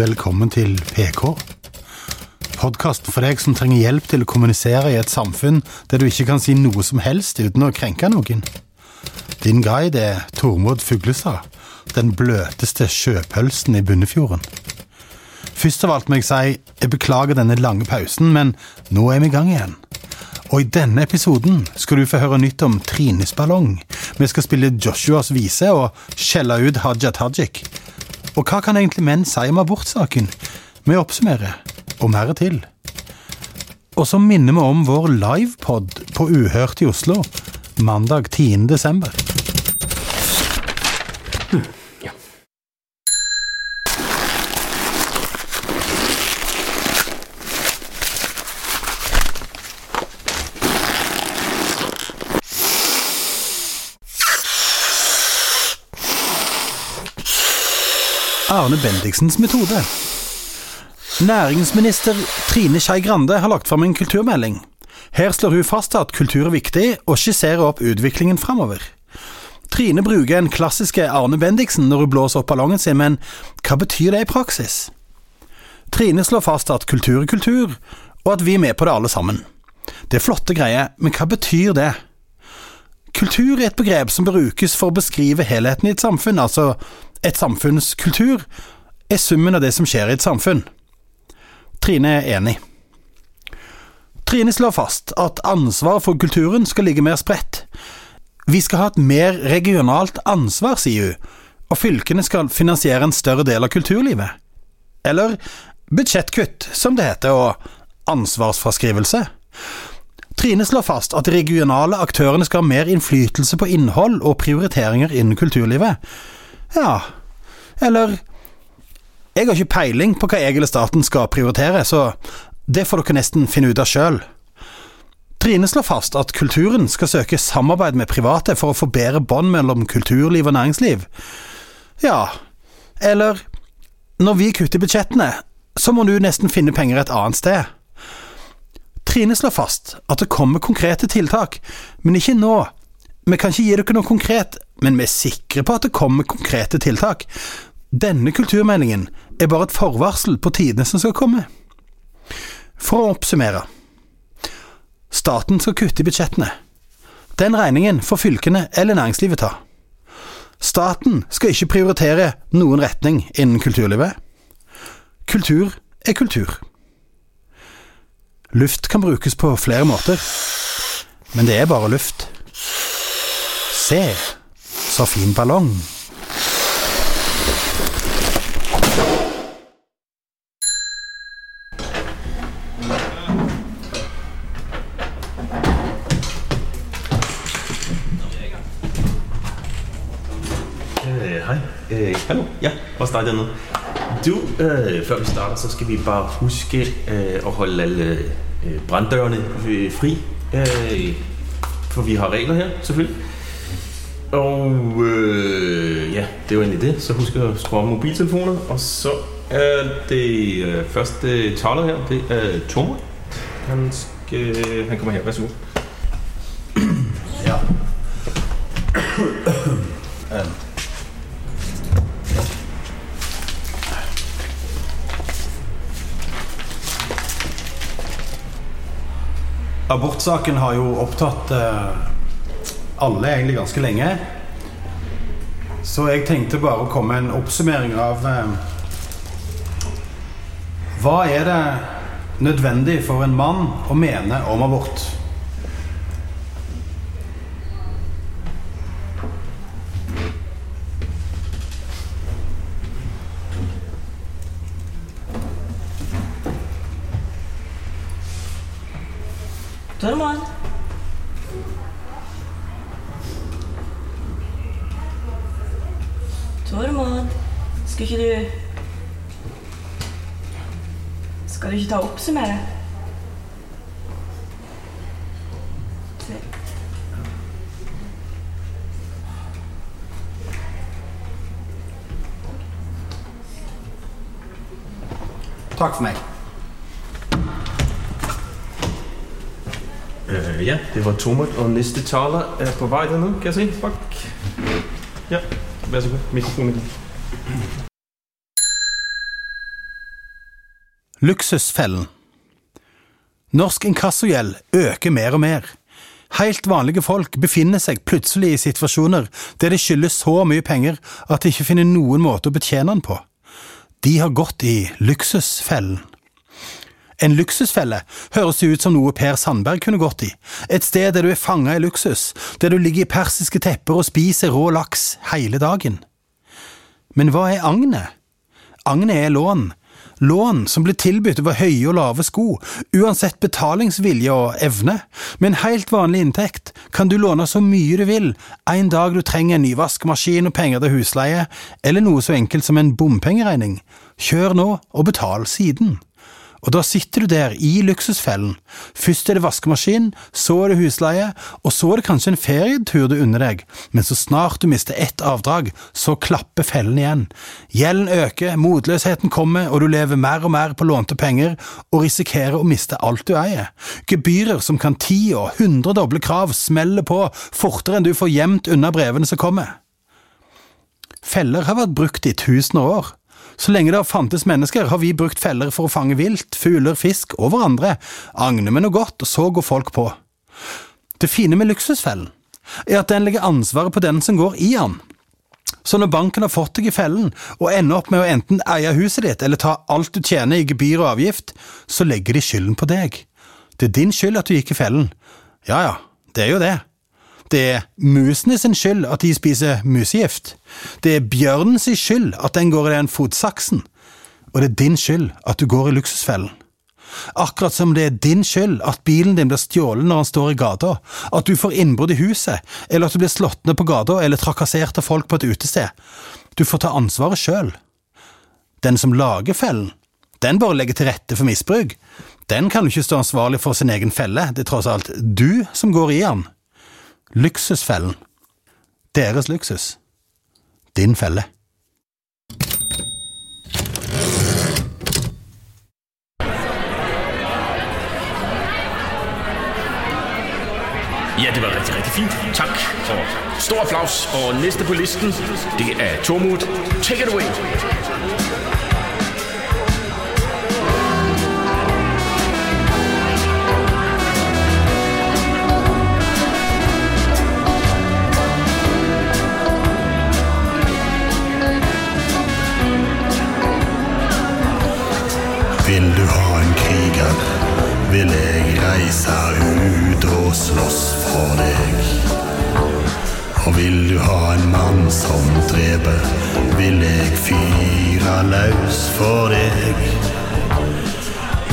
Velkommen til PK. Podkasten for deg som trenger hjelp til å kommunisere i et samfunn der du ikke kan si noe som helst uten å krenke noen. Din guide er Tormod Fuglestad, den bløteste sjøpølsen i Bunnefjorden. Først av alt må jeg si jeg beklager denne lange pausen, men nå er vi i gang igjen. Og i denne episoden skal du få høre nytt om Trines ballong. Vi skal spille Joshuas vise og skjelle ut Haja Tajik. Og hva kan egentlig menn si om abortsaken? Vi oppsummerer, og mer til. Og så minner vi om vår livepod på Uhørt i Oslo mandag 10. desember. Arne Bendiksens metode. Næringsminister Trine Skei Grande har lagt fram en kulturmelding. Her slår hun fast at kultur er viktig, og skisserer opp utviklingen framover. Trine bruker en klassiske Arne Bendiksen når hun blåser opp ballongen sin, men hva betyr det i praksis? Trine slår fast at kultur er kultur, og at vi er med på det alle sammen. Det er flotte greier, men hva betyr det? Kultur er et begrep som brukes for å beskrive helheten i et samfunn, altså et samfunns kultur er summen av det som skjer i et samfunn. Trine er enig. Trine slår fast at ansvaret for kulturen skal ligge mer spredt. Vi skal ha et mer regionalt ansvar, sier hun, og fylkene skal finansiere en større del av kulturlivet. Eller budsjettkutt, som det heter, og ansvarsfraskrivelse. Trine slår fast at de regionale aktørene skal ha mer innflytelse på innhold og prioriteringer innen kulturlivet. Ja, eller Jeg har ikke peiling på hva jeg eller staten skal prioritere, så det får dere nesten finne ut av sjøl. Trine slår fast at kulturen skal søke samarbeid med private for å få bedre bånd mellom kulturliv og næringsliv. Ja, eller når vi kutter budsjettene, så må du nesten finne penger et annet sted. Trine slår fast at det kommer konkrete tiltak, men ikke nå. Vi kan ikke gi dere noe konkret, men vi er sikre på at det kommer konkrete tiltak. Denne kulturmeldingen er bare et forvarsel på tidene som skal komme. For å oppsummere. Staten skal kutte i budsjettene. Den regningen får fylkene eller næringslivet ta. Staten skal ikke prioritere noen retning innen kulturlivet. Kultur er kultur. Luft kan brukes på flere måter, men det er bare luft. Se, så fin ballong. Øh. Øh, hallo. Ja, hvor jeg dernede? Du, øh, før vi starter, så skal vi bare huske øh, at holde alle øh, branddørene øh, fri. Øh, for vi har regler her, selvfølgelig. Og øh, ja, det jo egentlig det. Så husk at skru op mobiltelefoner. Og så er det øh, første taler her, det er Tomo. Han, skal, han kommer her, værsgo. Ja. Abortsaken har jo opptatt eh, alle egentlig ganske lenge. Så jeg tenkte bare å komme med en oppsummering av eh, Hva er det nødvendig for en mann å mene om abort? Tormod. Tormod, skal ikke du Skal du ikke ta og oppsummere? Takk for meg. Øh, ja, det var tomt, og neste taler er på vei der nå, kan jeg se? Fuck. Ja, vær så god. Mikrofonen. Luksusfellen. Norsk inkassogjeld øker mer og mer. Helt vanlige folk befinner seg plutselig i situasjoner der de skylder så mye penger at de ikke finner noen måte å betjene den på. De har gått i luksusfellen. En luksusfelle høres ut som noe Per Sandberg kunne gått i. Et sted der du er fanga i luksus, der du ligger i persiske tepper og spiser rå laks hele dagen. Men hva er agnet? Agnet er lån. Lån som blir tilbudt over høye og lave sko, uansett betalingsvilje og evne. Med en helt vanlig inntekt kan du låne så mye du vil, en dag du trenger en ny vaskemaskin og penger til husleie, eller noe så enkelt som en bompengeregning. Kjør nå og betal siden. Og da sitter du der i luksusfellen. Først er det vaskemaskin, så er det husleie, og så er det kanskje en ferietur du unner deg, men så snart du mister ett avdrag, så klapper fellen igjen. Gjelden øker, motløsheten kommer, og du lever mer og mer på lånte penger, og risikerer å miste alt du eier. Gebyrer som kan ti og hundre doble krav smeller på fortere enn du får gjemt unna brevene som kommer. Feller har vært brukt i tusener år. Så lenge det har fantes mennesker, har vi brukt feller for å fange vilt, fugler, fisk og hverandre. Agner med noe godt, og så går folk på. Det fine med luksusfellen er at den legger ansvaret på den som går i den. Så når banken har fått deg i fellen, og ender opp med å enten eie huset ditt eller ta alt du tjener i gebyr og avgift, så legger de skylden på deg. Det er din skyld at du gikk i fellen. Ja ja, det er jo det. Det er musene sin skyld at de spiser musegift. Det er bjørnen sin skyld at den går i den fotsaksen. Og det er din skyld at du går i luksusfellen. Akkurat som det er din skyld at bilen din blir stjålet når han står i gata, at du får innbrudd i huset, eller at du blir slått ned på gata eller trakassert av folk på et utested. Du får ta ansvaret sjøl. Den som lager fellen, den bare legger til rette for misbruk. Den kan jo ikke stå ansvarlig for sin egen felle, det er tross alt du som går i den. Luksusfellen. Deres luksus. Din felle. Ja, det var rigtig, rigtig fint. Tak. Og stor applaus. Og næste på listen, det er Tormod. Take it away. Som vil jeg fyre løs for deg.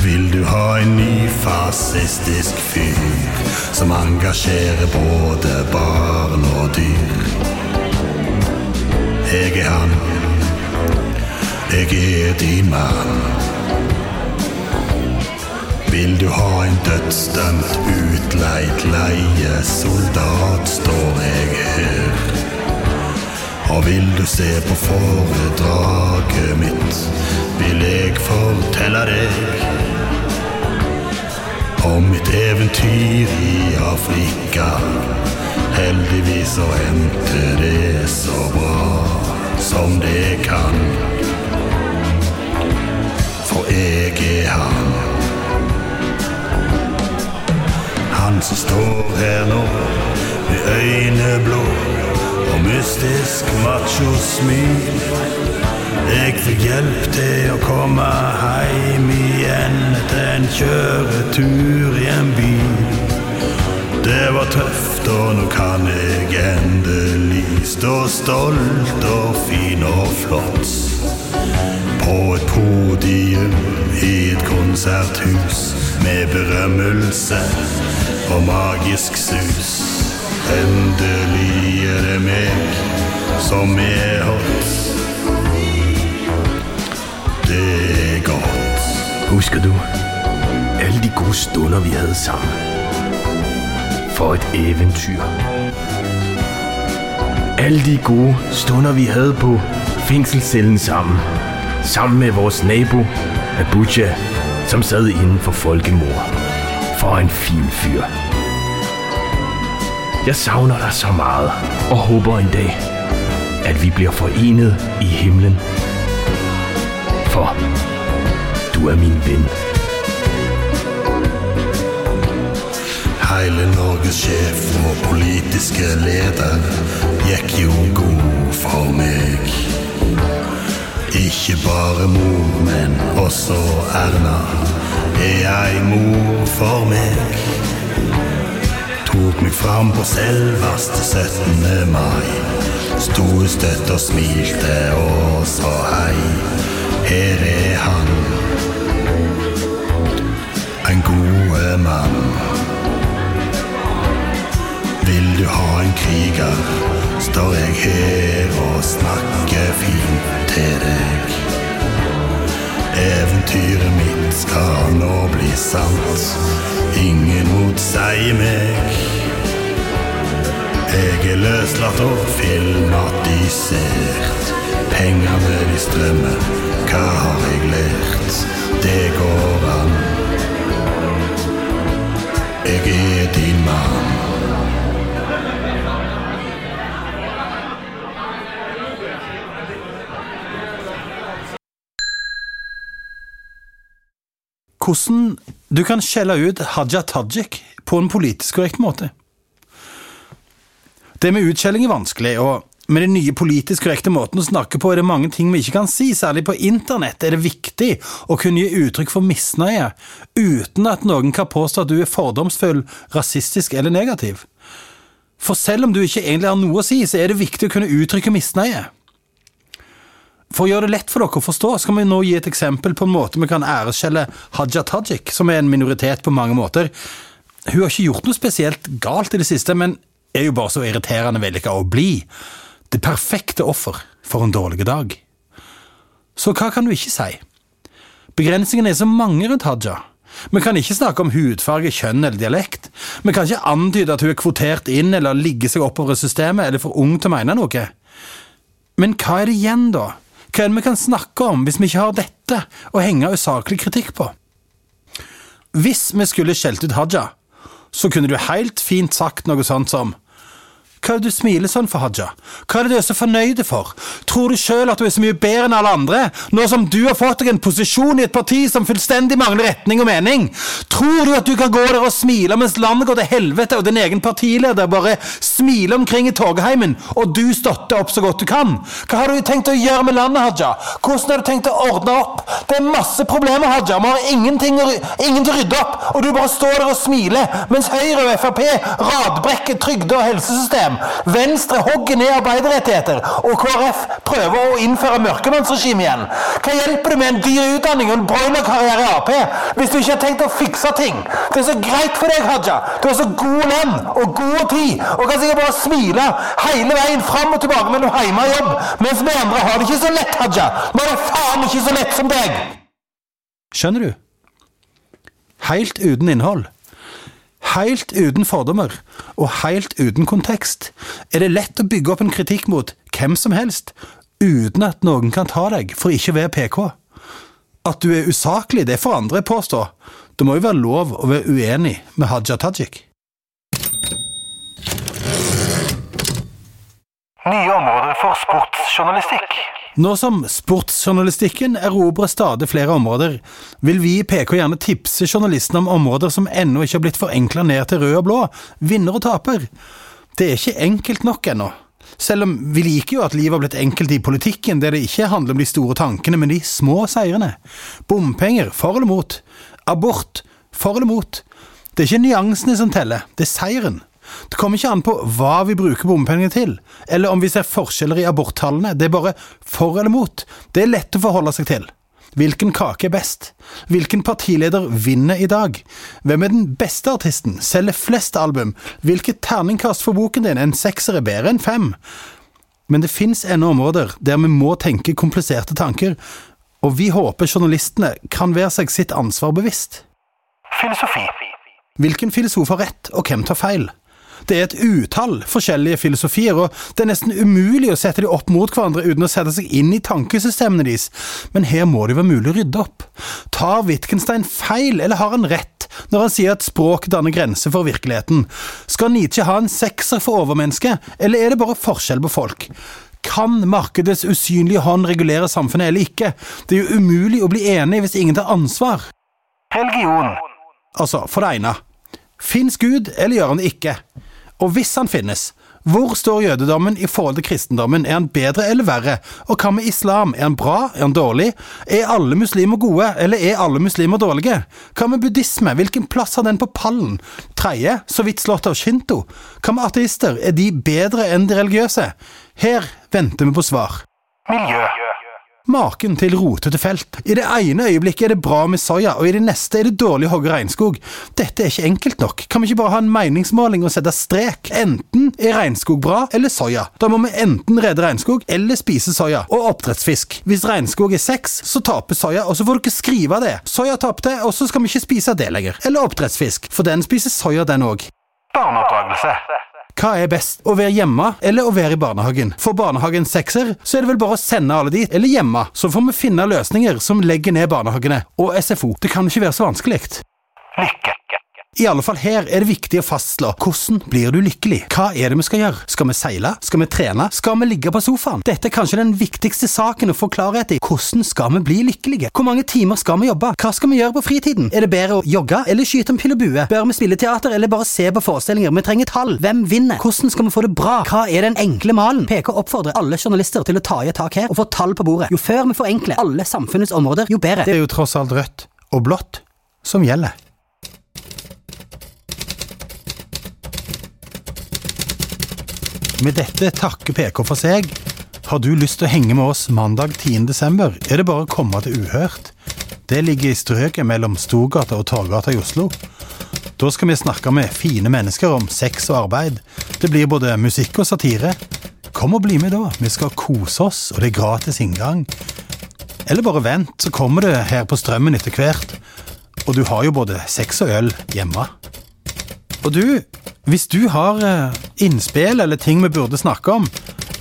Vil du ha en ny fascistisk fyr som engasjerer både barn og dyr? Jeg er han, jeg er din mann. Vil du ha en dødsdømt utleid leiesoldat, står jeg her. Og vil du se på foredraget mitt, vil jeg fortelle deg om mitt eventyr i Afrika. Heldigvis så endte det så bra som det kan. For jeg er han. Han som står her nå med øyne blå mystisk macho-smil. Jeg fikk hjelp til å komme hjem igjen etter en kjøretur i en bil. Det var tøft, og nå kan jeg endelig stå stolt og fin og flott. På et podium i et konserthus med berømmelse og magisk sus. Endelig er det meg som er hot. Det er godt. Husker du alle de gode stunder, vi hadde sammen? For et eventyr. Alle de gode stunder, vi hadde på fengselscellen sammen. Sammen med vores nabo, Abuja, som sad inden for folkemord. For en fin fyr. Jeg savner dig så meget, og håber en dag, at vi bliver forenet i himlen. For du er min ven. Hele Norges sjef og politiske leder gikk jo god for meg. Ikke bare mor, men også Erna er ei mor for meg. Meg fram på selveste 17. mai. Sto støtt og smilte og sa hei. Her er han. En gode mann. Vil du ha en kriger, står jeg her og snakker fint til deg. Eventyret mitt skal nå bli sant. Ingen motsier meg. Jeg er løslatt og filmatisert. Pengene de strømmer, hva har jeg lært? Det går an. Jeg er din mann. Hvordan du kan skjelle ut Haja Tajik på en politisk korrekt måte. Det med utskjelling er vanskelig, og med den nye politisk korrekte måten å snakke på er det mange ting vi ikke kan si, særlig på internett er det viktig å kunne gi uttrykk for misnøye uten at noen kan påstå at du er fordomsfull, rasistisk eller negativ. For selv om du ikke egentlig har noe å si, så er det viktig å kunne uttrykke misnøye. For å gjøre det lett for dere å forstå, skal vi nå gi et eksempel på en måte vi kan æreskjelle Haja Tajik, som er en minoritet på mange måter. Hun har ikke gjort noe spesielt galt i det siste, men er jo bare så irriterende vellykka å bli. Det perfekte offer for en dårlig dag. Så hva kan du ikke si? Begrensningene er så mange rundt Haja. Vi kan ikke snakke om hudfarge, kjønn eller dialekt. Vi kan ikke antyde at hun er kvotert inn eller ligger seg oppover systemet eller for ung til å mene noe. Men hva er det igjen, da? Hva er det vi kan snakke om hvis vi ikke har dette å henge usaklig kritikk på? Hvis vi skulle skjelt ut Haja, så kunne du helt fint sagt noe sånt som hva er det du smiler sånn for, Haja? Hva er det du er så fornøyd for? Tror du sjøl at du er så mye bedre enn alle andre, nå som du har fått deg en posisjon i et parti som fullstendig mangler retning og mening? Tror du at du kan gå der og smile mens landet går til helvete, og din egen partileder bare smiler omkring i togheimen og du støtter opp så godt du kan? Hva har du tenkt å gjøre med landet, Haja? Hvordan har du tenkt å ordne opp? Det er masse problemer, Haja. Vi har ingenting, å, ingen til å rydde opp, og du bare står der og smiler, mens Høyre og Frp radbrekker trygde- og helsesystem. Venstre hogger ned arbeiderrettigheter, og KrF prøver å innføre mørkemannsregime igjen. Hva hjelper det med en dyr utdanning og en broilerkarriere i Ap hvis du ikke har tenkt å fikse ting? Det er så greit for deg, Haja. Du har så god lønn og god tid, og kan sikkert bare smile hele veien fram og tilbake mellom hjemme og jobb, mens vi andre har det ikke så lett, Haja. Vi har det faen ikke så lett som deg. Skjønner du? Helt uten innhold. Helt uten fordommer, og helt uten kontekst, er det lett å bygge opp en kritikk mot hvem som helst, uten at noen kan ta deg for ikke å være PK. At du er usaklig, det får andre påstå. Det må jo være lov å være uenig med Haja Tajik. Nye områder for sportsjournalistikk. Nå som sportsjournalistikken erobrer stadig flere områder, vil vi i PK gjerne tipse journalistene om områder som ennå ikke har blitt forenkla ned til rød og blå, vinner og taper. Det er ikke enkelt nok ennå. Selv om vi liker jo at livet har blitt enkelt i politikken, der det ikke handler om de store tankene, men de små seirene. Bompenger, for eller mot. Abort, for eller mot. Det er ikke nyansene som teller, det er seieren. Det kommer ikke an på hva vi bruker bompengene til, eller om vi ser forskjeller i aborttallene, det er bare for eller mot. Det er lett å forholde seg til. Hvilken kake er best? Hvilken partileder vinner i dag? Hvem er den beste artisten? Selger flest album? Hvilket terningkast for boken din? En sekser er bedre enn fem? Men det fins ennå områder der vi må tenke kompliserte tanker, og vi håper journalistene kan være seg sitt ansvar bevisst. Filosofi. Hvilken filosof har rett, og hvem tar feil? Det er et utall forskjellige filosofier, og det er nesten umulig å sette dem opp mot hverandre uten å sette seg inn i tankesystemene deres, men her må det være mulig å rydde opp. Tar Wittgenstein feil, eller har han rett når han sier at språk danner grenser for virkeligheten? Skal Nietzsche ha en sekser for overmennesket, eller er det bare forskjell på folk? Kan markedets usynlige hånd regulere samfunnet eller ikke? Det er jo umulig å bli enig hvis ingen tar ansvar. Religion. Altså, for det ene. Fins Gud, eller gjør han det ikke? Og hvis han finnes, hvor står jødedommen i forhold til kristendommen? Er han bedre eller verre? Og hva med islam? Er han bra? Er han dårlig? Er alle muslimer gode, eller er alle muslimer dårlige? Hva med buddhisme? Hvilken plass har den på pallen? Tredje, så vidt slått av shinto. Hva med ateister? Er de bedre enn de religiøse? Her venter vi på svar. Miljø. Maken til rotete felt. I det ene øyeblikket er det bra med soya, og i det neste er det dårlig å hogge regnskog. Dette er ikke enkelt nok. Kan vi ikke bare ha en meningsmåling og sette strek? Enten er regnskog bra eller soya. Da må vi enten redde regnskog eller spise soya. Og oppdrettsfisk. Hvis regnskog er sex, så taper soya, og så får dere skrive det. Soya tapte, og så skal vi ikke spise det lenger. Eller oppdrettsfisk, for den spiser soya, den òg. Barneoppdragelse. Hva er best, å være hjemme eller å være i barnehagen? For barnehagens sekser, så er det vel bare å sende alle dit, eller hjemme, så får vi finne løsninger som legger ned barnehagene. Og SFO. Det kan ikke være så vanskelig. Lykke. I alle fall her er det viktig å fastslå hvordan blir du lykkelig? Hva er det vi skal gjøre? Skal vi seile? Skal vi trene? Skal vi ligge på sofaen? Dette er kanskje den viktigste saken å få klarhet i. Hvordan skal vi bli lykkelige? Hvor mange timer skal vi jobbe? Hva skal vi gjøre på fritiden? Er det bedre å jogge eller skyte en pil og bue? Bør vi spille teater eller bare se på forestillinger? Vi trenger tall. Hvem vinner? Hvordan skal vi få det bra? Hva er den enkle malen? PK oppfordrer alle journalister til å ta i et tak her og få tall på bordet. Jo før vi forenkler alle samfunnets områder, jo bedre. Det er jo tross alt rødt og blått som gjelder. Med dette takker PK for seg. Har du lyst til å henge med oss mandag 10. desember, er det bare å komme til Uhørt. Det ligger i strøket mellom Storgata og Torgata i Oslo. Da skal vi snakke med fine mennesker om sex og arbeid. Det blir både musikk og satire. Kom og bli med, da. Vi skal kose oss, og det er gratis inngang. Eller bare vent, så kommer det her på strømmen etter hvert. Og du har jo både sex og øl hjemme. Og du, hvis du har eh, innspill eller ting vi burde snakke om,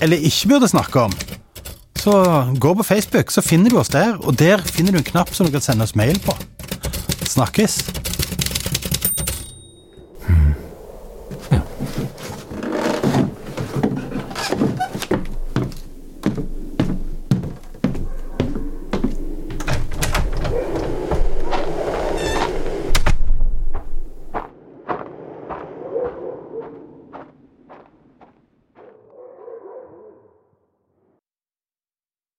eller ikke burde snakke om, så gå på Facebook, så finner du oss der, og der finner du en knapp som du kan sende oss mail på. Snakkes!